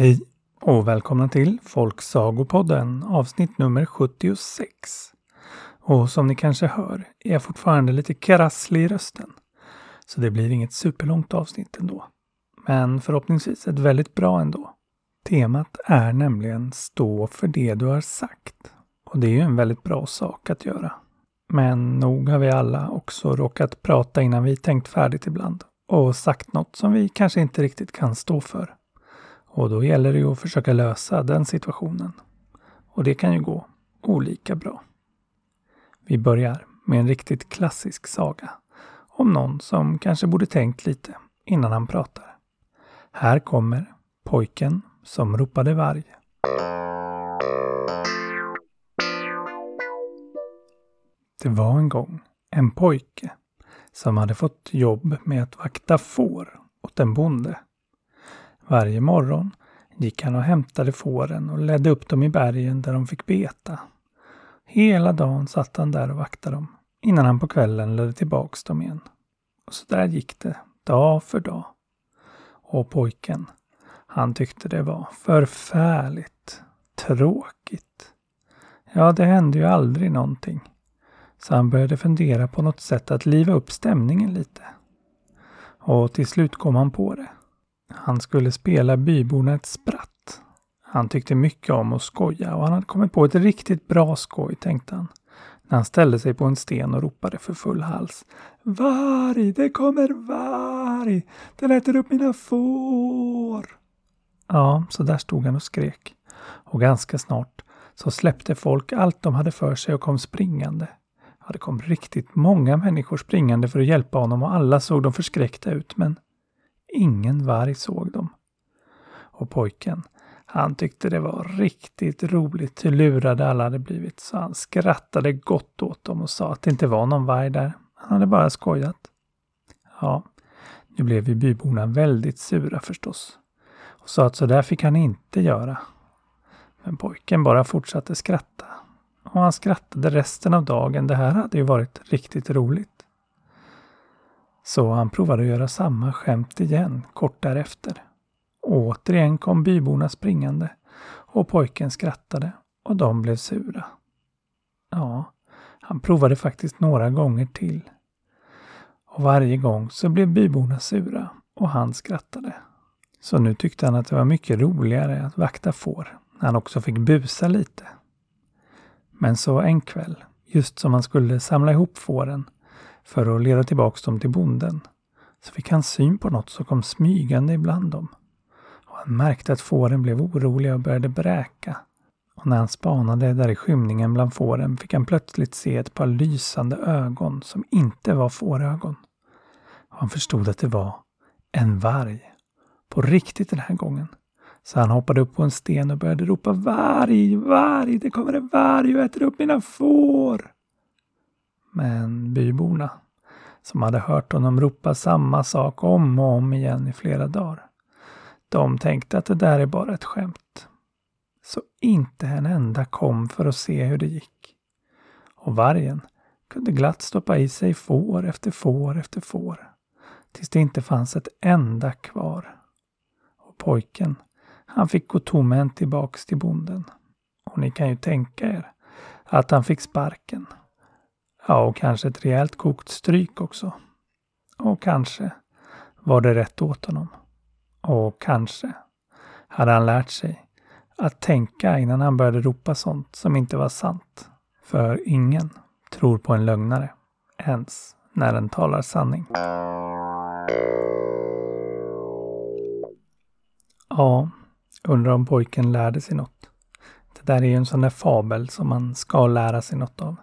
Hej och välkomna till Folksagopodden avsnitt nummer 76. Och som ni kanske hör är jag fortfarande lite krasslig i rösten. Så det blir inget superlångt avsnitt ändå. Men förhoppningsvis ett väldigt bra ändå. Temat är nämligen Stå för det du har sagt. Och det är ju en väldigt bra sak att göra. Men nog har vi alla också råkat prata innan vi tänkt färdigt ibland och sagt något som vi kanske inte riktigt kan stå för. Och då gäller det ju att försöka lösa den situationen. Och det kan ju gå olika bra. Vi börjar med en riktigt klassisk saga om någon som kanske borde tänkt lite innan han pratar. Här kommer pojken som ropade varg. Det var en gång en pojke som hade fått jobb med att vakta får åt en bonde. Varje morgon gick han och hämtade fåren och ledde upp dem i bergen där de fick beta. Hela dagen satt han där och vaktade dem innan han på kvällen ledde tillbaks dem igen. Och så där gick det, dag för dag. Och pojken, han tyckte det var förfärligt tråkigt. Ja, det hände ju aldrig någonting. Så han började fundera på något sätt att liva upp stämningen lite. Och till slut kom han på det. Han skulle spela byborna ett spratt. Han tyckte mycket om att skoja och han hade kommit på ett riktigt bra skoj, tänkte han. När han ställde sig på en sten och ropade för full hals. Varg, det kommer varg! Den äter upp mina får! Ja, så där stod han och skrek. Och ganska snart så släppte folk allt de hade för sig och kom springande. Ja, det kom riktigt många människor springande för att hjälpa honom och alla såg de förskräckta ut, men ingen varg såg dem. Och pojken, han tyckte det var riktigt roligt hur lurade alla hade blivit, så han skrattade gott åt dem och sa att det inte var någon varg där. Han hade bara skojat. Ja, nu blev ju byborna väldigt sura förstås och sa att så där fick han inte göra. Men pojken bara fortsatte skratta. Och han skrattade resten av dagen. Det här hade ju varit riktigt roligt. Så han provade att göra samma skämt igen kort därefter. Återigen kom byborna springande och pojken skrattade och de blev sura. Ja, han provade faktiskt några gånger till. Och varje gång så blev byborna sura och han skrattade. Så nu tyckte han att det var mycket roligare att vakta får när han också fick busa lite. Men så en kväll, just som han skulle samla ihop fåren för att leda tillbaks dem till bonden, så fick han syn på något som kom smygande ibland dem. Och han märkte att fåren blev oroliga och började bräka. Och när han spanade där i skymningen bland fåren fick han plötsligt se ett par lysande ögon som inte var fårögon. Och han förstod att det var en varg. På riktigt den här gången. Så han hoppade upp på en sten och började ropa Varg, varg, det kommer en varg och äter upp mina får. Men byborna, som hade hört honom ropa samma sak om och om igen i flera dagar, de tänkte att det där är bara ett skämt. Så inte en enda kom för att se hur det gick. Och vargen kunde glatt stoppa i sig får efter får efter får, tills det inte fanns ett enda kvar. Och pojken han fick gå tomhänt tillbaks till bonden. Och ni kan ju tänka er att han fick sparken. Ja, och kanske ett rejält kokt stryk också. Och kanske var det rätt åt honom. Och kanske hade han lärt sig att tänka innan han började ropa sånt som inte var sant. För ingen tror på en lögnare, ens när den talar sanning. Ja, Undrar om pojken lärde sig något. Det där är ju en sån där fabel som man ska lära sig något av.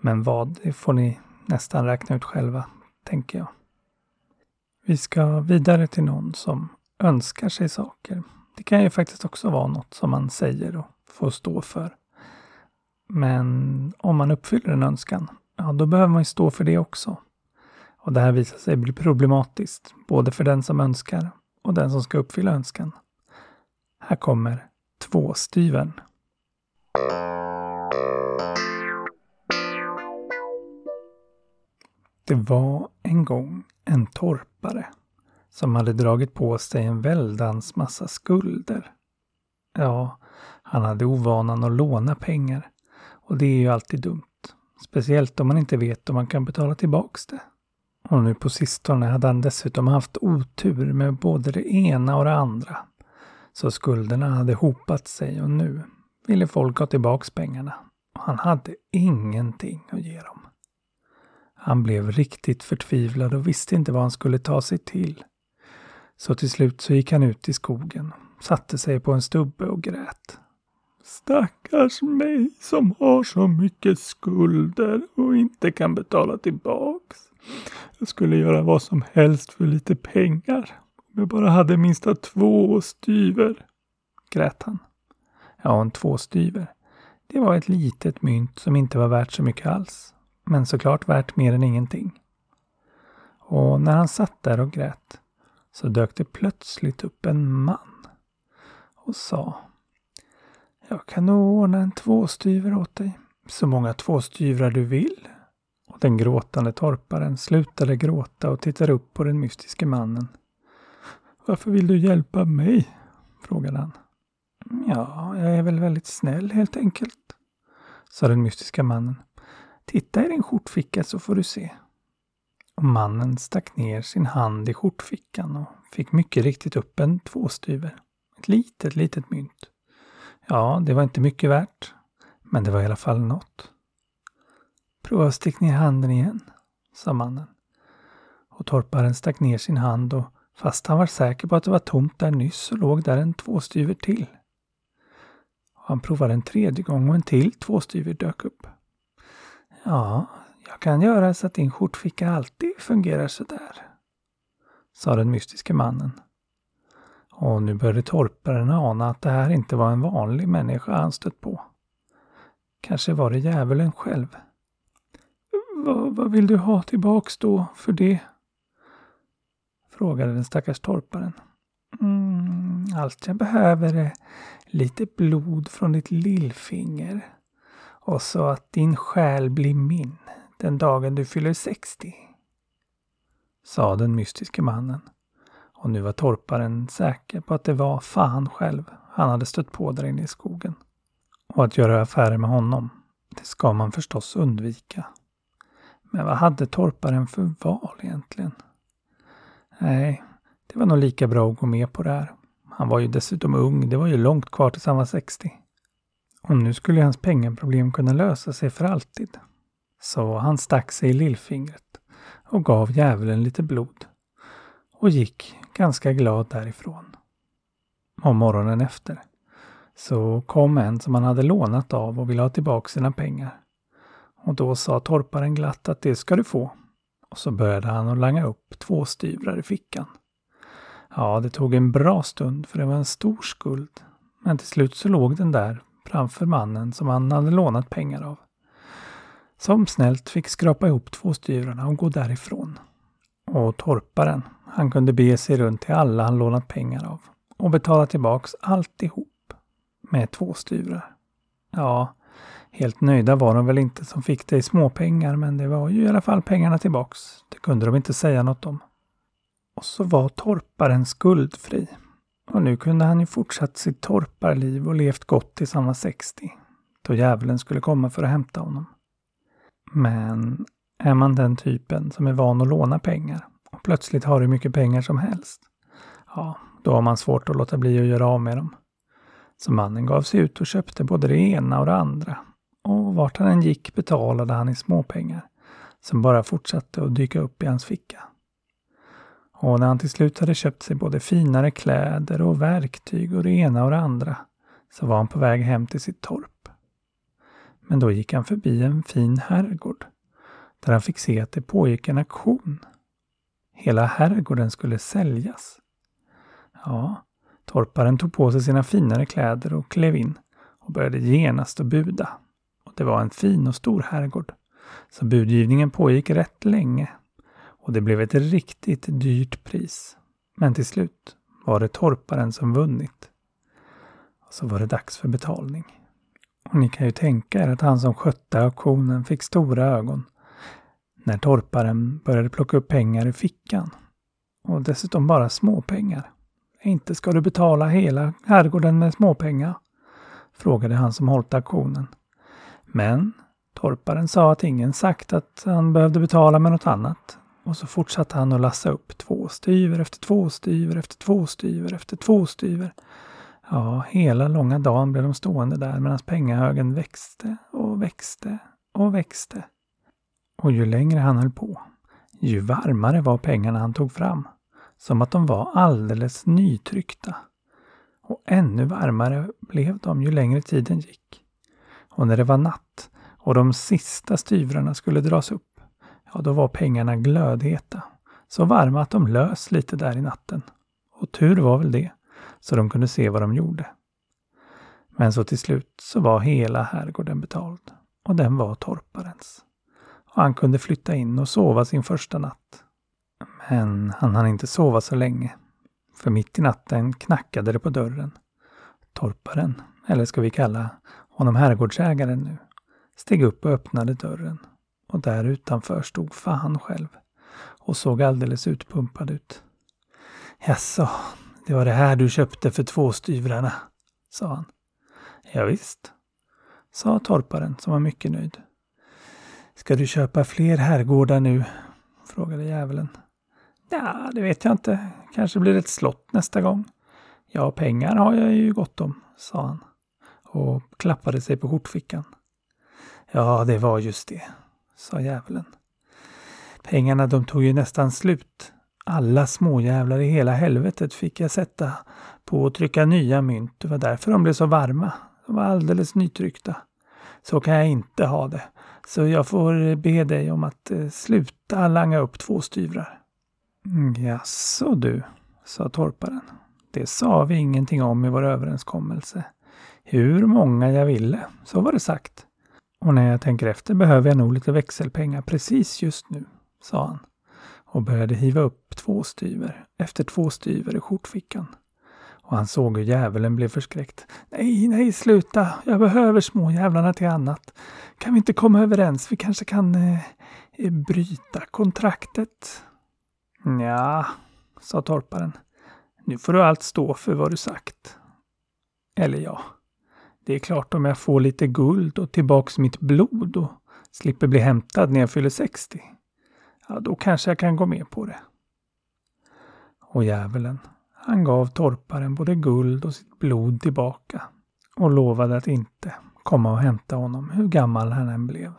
Men vad, det får ni nästan räkna ut själva, tänker jag. Vi ska vidare till någon som önskar sig saker. Det kan ju faktiskt också vara något som man säger och får stå för. Men om man uppfyller en önskan, ja då behöver man ju stå för det också. Och det här visar sig bli problematiskt, både för den som önskar och den som ska uppfylla önskan. Här kommer tvåstyven. Det var en gång en torpare som hade dragit på sig en väldans massa skulder Ja, han hade ovanan att låna pengar. Och det är ju alltid dumt. Speciellt om man inte vet om man kan betala tillbaks det. Och nu på sistone hade han dessutom haft otur med både det ena och det andra. Så skulderna hade hopat sig och nu ville folk ha tillbaks pengarna. Och han hade ingenting att ge dem. Han blev riktigt förtvivlad och visste inte vad han skulle ta sig till. Så till slut så gick han ut i skogen, satte sig på en stubbe och grät. Stackars mig som har så mycket skulder och inte kan betala tillbaks. Jag skulle göra vad som helst för lite pengar. Om jag bara hade minsta två styver. Grät han. Ja, en tvåstyver. Det var ett litet mynt som inte var värt så mycket alls. Men såklart värt mer än ingenting. Och när han satt där och grät så dök det plötsligt upp en man och sa Jag kan nog ordna en tvåstyver åt dig. Så många tvåstyvrar du vill. Och den gråtande torparen slutade gråta och tittade upp på den mystiske mannen. Varför vill du hjälpa mig? frågade han. Ja, jag är väl väldigt snäll helt enkelt, sa den mystiska mannen. Titta i din skjortficka så får du se. Och mannen stack ner sin hand i skjortfickan och fick mycket riktigt upp en tvåstyver. Ett litet, litet mynt. Ja, det var inte mycket värt, men det var i alla fall något. Prova att stick ner handen igen, sa mannen. Och torparen stack ner sin hand och fast han var säker på att det var tomt där nyss så låg där en tvåstyver till. Han provade en tredje gång och en till tvåstyver dök upp. Ja, jag kan göra så att din skjortficka alltid fungerar sådär, sa den mystiske mannen. Och nu började torparen ana att det här inte var en vanlig människa han stött på. Kanske var det djävulen själv. Vad, vad vill du ha tillbaks då för det? Frågade den stackars torparen. Mm, allt jag behöver är lite blod från ditt lillfinger. Och så att din själ blir min den dagen du fyller 60. Sa den mystiske mannen. Och nu var torparen säker på att det var fan själv han hade stött på där inne i skogen. Och att göra affärer med honom, det ska man förstås undvika. Men vad hade torparen för val egentligen? Nej, det var nog lika bra att gå med på det här. Han var ju dessutom ung, det var ju långt kvar tills han var 60. Och nu skulle hans pengaproblem kunna lösa sig för alltid. Så han stack sig i lillfingret och gav djävulen lite blod och gick ganska glad därifrån. Och morgonen efter så kom en som han hade lånat av och ville ha tillbaka sina pengar. Och då sa torparen glatt att det ska du få. Och så började han att langa upp två styvrar i fickan. Ja, det tog en bra stund för det var en stor skuld. Men till slut så låg den där framför mannen som han hade lånat pengar av. Som snällt fick skrapa ihop två styvrarna och gå därifrån. Och torparen, han kunde be sig runt till alla han lånat pengar av och betala tillbaks alltihop med två styvrar. Ja, helt nöjda var de väl inte som fick det i småpengar men det var ju i alla fall pengarna tillbaks. Det kunde de inte säga något om. Och så var torparen skuldfri. Och nu kunde han ju fortsatt sitt torparliv och levt gott tills han var 60. Då djävulen skulle komma för att hämta honom. Men är man den typen som är van att låna pengar och plötsligt har hur mycket pengar som helst, ja, då har man svårt att låta bli att göra av med dem. Så mannen gav sig ut och köpte både det ena och det andra. Och vart han än gick betalade han i småpengar som bara fortsatte att dyka upp i hans ficka. Och när han till slut hade köpt sig både finare kläder och verktyg och det ena och det andra så var han på väg hem till sitt torp. Men då gick han förbi en fin herrgård där han fick se att det pågick en auktion. Hela herrgården skulle säljas. Ja, torparen tog på sig sina finare kläder och klev in och började genast att buda. Och det var en fin och stor herrgård. Så budgivningen pågick rätt länge och det blev ett riktigt dyrt pris. Men till slut var det torparen som vunnit. Och så var det dags för betalning. Och ni kan ju tänka er att han som skötte auktionen fick stora ögon när torparen började plocka upp pengar i fickan. Och dessutom bara småpengar. Inte ska du betala hela herrgården med småpengar? frågade han som hållit auktionen. Men torparen sa att ingen sagt att han behövde betala med något annat. Och så fortsatte han att lassa upp två styver efter två styver efter två styver efter två styver. Ja, hela långa dagen blev de stående där medan pengahögen växte och växte och växte. Och ju längre han höll på, ju varmare var pengarna han tog fram. Som att de var alldeles nytryckta. Och ännu varmare blev de ju längre tiden gick. Och när det var natt och de sista styvrarna skulle dras upp, ja då var pengarna glödheta. Så varma att de lös lite där i natten. Och tur var väl det, så de kunde se vad de gjorde. Men så till slut så var hela herrgården betald. Och den var torparens. Och han kunde flytta in och sova sin första natt. Men han hann inte sova så länge. För mitt i natten knackade det på dörren. Torparen, eller ska vi kalla honom herrgårdsägaren nu, steg upp och öppnade dörren. Och där utanför stod fan själv och såg alldeles utpumpad ut. Jaså, det var det här du köpte för tvåstyvrarna, sa han. Ja, visst, sa torparen som var mycket nöjd. Ska du köpa fler herrgårdar nu? frågade djävulen. Ja, det vet jag inte. Kanske blir det ett slott nästa gång. Ja, pengar har jag ju gott om, sa han och klappade sig på skjortfickan. Ja, det var just det, sa djävulen. Pengarna de tog ju nästan slut. Alla småjävlar i hela helvetet fick jag sätta på att trycka nya mynt. Det var därför de blev så varma. De var alldeles nytryckta. Så kan jag inte ha det. Så jag får be dig om att eh, sluta langa upp två styvrar. Mm, jaså du, sa torparen. Det sa vi ingenting om i vår överenskommelse. Hur många jag ville, så var det sagt. Och när jag tänker efter behöver jag nog lite växelpengar precis just nu, sa han och började hiva upp två styver efter två styver i skjortfickan. Och han såg hur djävulen blev förskräckt. Nej, nej, sluta! Jag behöver småjävlarna till annat. Kan vi inte komma överens? Vi kanske kan eh, eh bryta kontraktet? Ja, sa torparen. Nu får du allt stå för vad du sagt. Eller ja, det är klart om jag får lite guld och tillbaks mitt blod och slipper bli hämtad när jag fyller 60. Ja, då kanske jag kan gå med på det. Och djävulen, han gav torparen både guld och sitt blod tillbaka och lovade att inte komma och hämta honom hur gammal han än blev.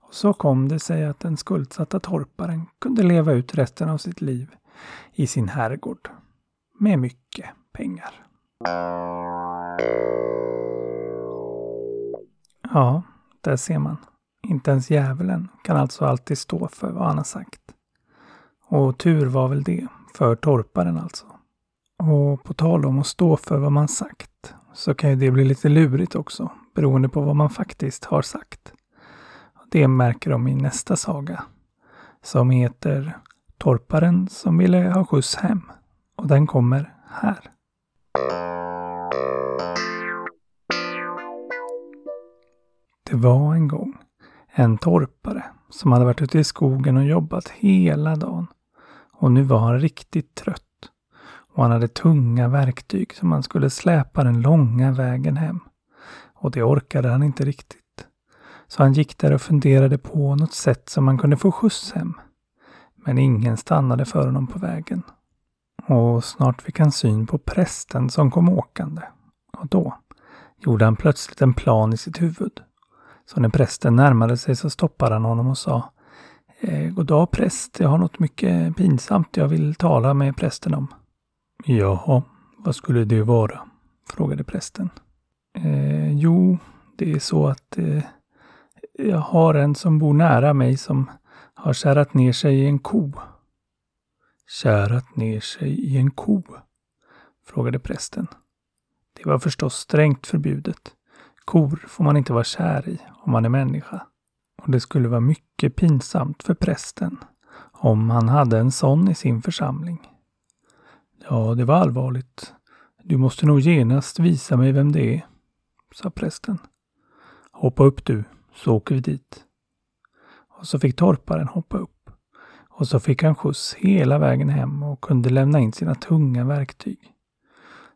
Och så kom det sig att den skuldsatta torparen kunde leva ut resten av sitt liv i sin herrgård med mycket pengar. Ja, där ser man. Inte ens djävulen kan alltså alltid stå för vad han har sagt. Och tur var väl det, för torparen alltså. Och på tal om att stå för vad man sagt, så kan ju det bli lite lurigt också, beroende på vad man faktiskt har sagt. Det märker de i nästa saga, som heter Torparen som ville ha skjuts hem. Och den kommer här. Det var en gång en torpare som hade varit ute i skogen och jobbat hela dagen. Och nu var han riktigt trött. Och han hade tunga verktyg som han skulle släpa den långa vägen hem. Och det orkade han inte riktigt. Så han gick där och funderade på något sätt som han kunde få skjuts hem. Men ingen stannade för honom på vägen. Och snart fick han syn på prästen som kom åkande. Och då gjorde han plötsligt en plan i sitt huvud. Så när prästen närmade sig så stoppade han honom och sa eh, Goddag God dag präst, jag har något mycket pinsamt jag vill tala med prästen om. Jaha, vad skulle det vara? frågade prästen. Eh, jo, det är så att eh, jag har en som bor nära mig som har kärat ner sig i en ko. Kärat ner sig i en ko? frågade prästen. Det var förstås strängt förbjudet. Kor får man inte vara kär i om man är människa. Och det skulle vara mycket pinsamt för prästen om han hade en sån i sin församling. Ja, det var allvarligt. Du måste nog genast visa mig vem det är, sa prästen. Hoppa upp du, så åker vi dit. Och så fick torparen hoppa upp. Och så fick han skjuts hela vägen hem och kunde lämna in sina tunga verktyg.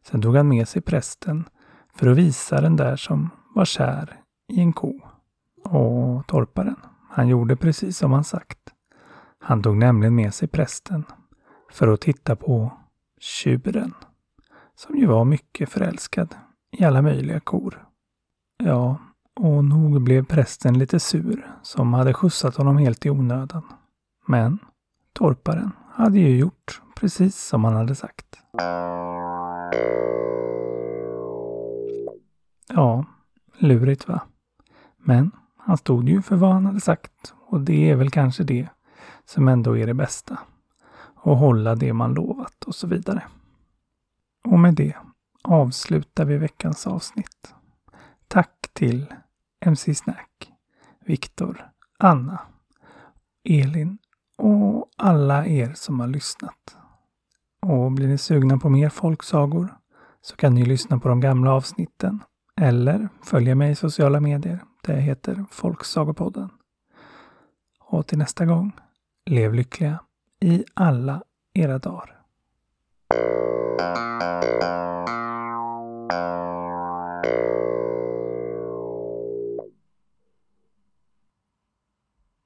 Sen tog han med sig prästen för att visa den där som var kär i en ko. Och torparen, han gjorde precis som han sagt. Han tog nämligen med sig prästen för att titta på tjuren, som ju var mycket förälskad i alla möjliga kor. Ja, och nog blev prästen lite sur som hade skjutsat honom helt i onödan. Men torparen hade ju gjort precis som han hade sagt. Ja, lurigt va? Men han stod ju för vad han hade sagt och det är väl kanske det som ändå är det bästa. Att hålla det man lovat och så vidare. Och med det avslutar vi veckans avsnitt. Tack till MC Snack, Viktor, Anna, Elin och alla er som har lyssnat. Och blir ni sugna på mer folksagor så kan ni lyssna på de gamla avsnitten eller följa mig i sociala medier där jag heter Folksagopodden. Och till nästa gång, lev lyckliga i alla era dagar. Thank you.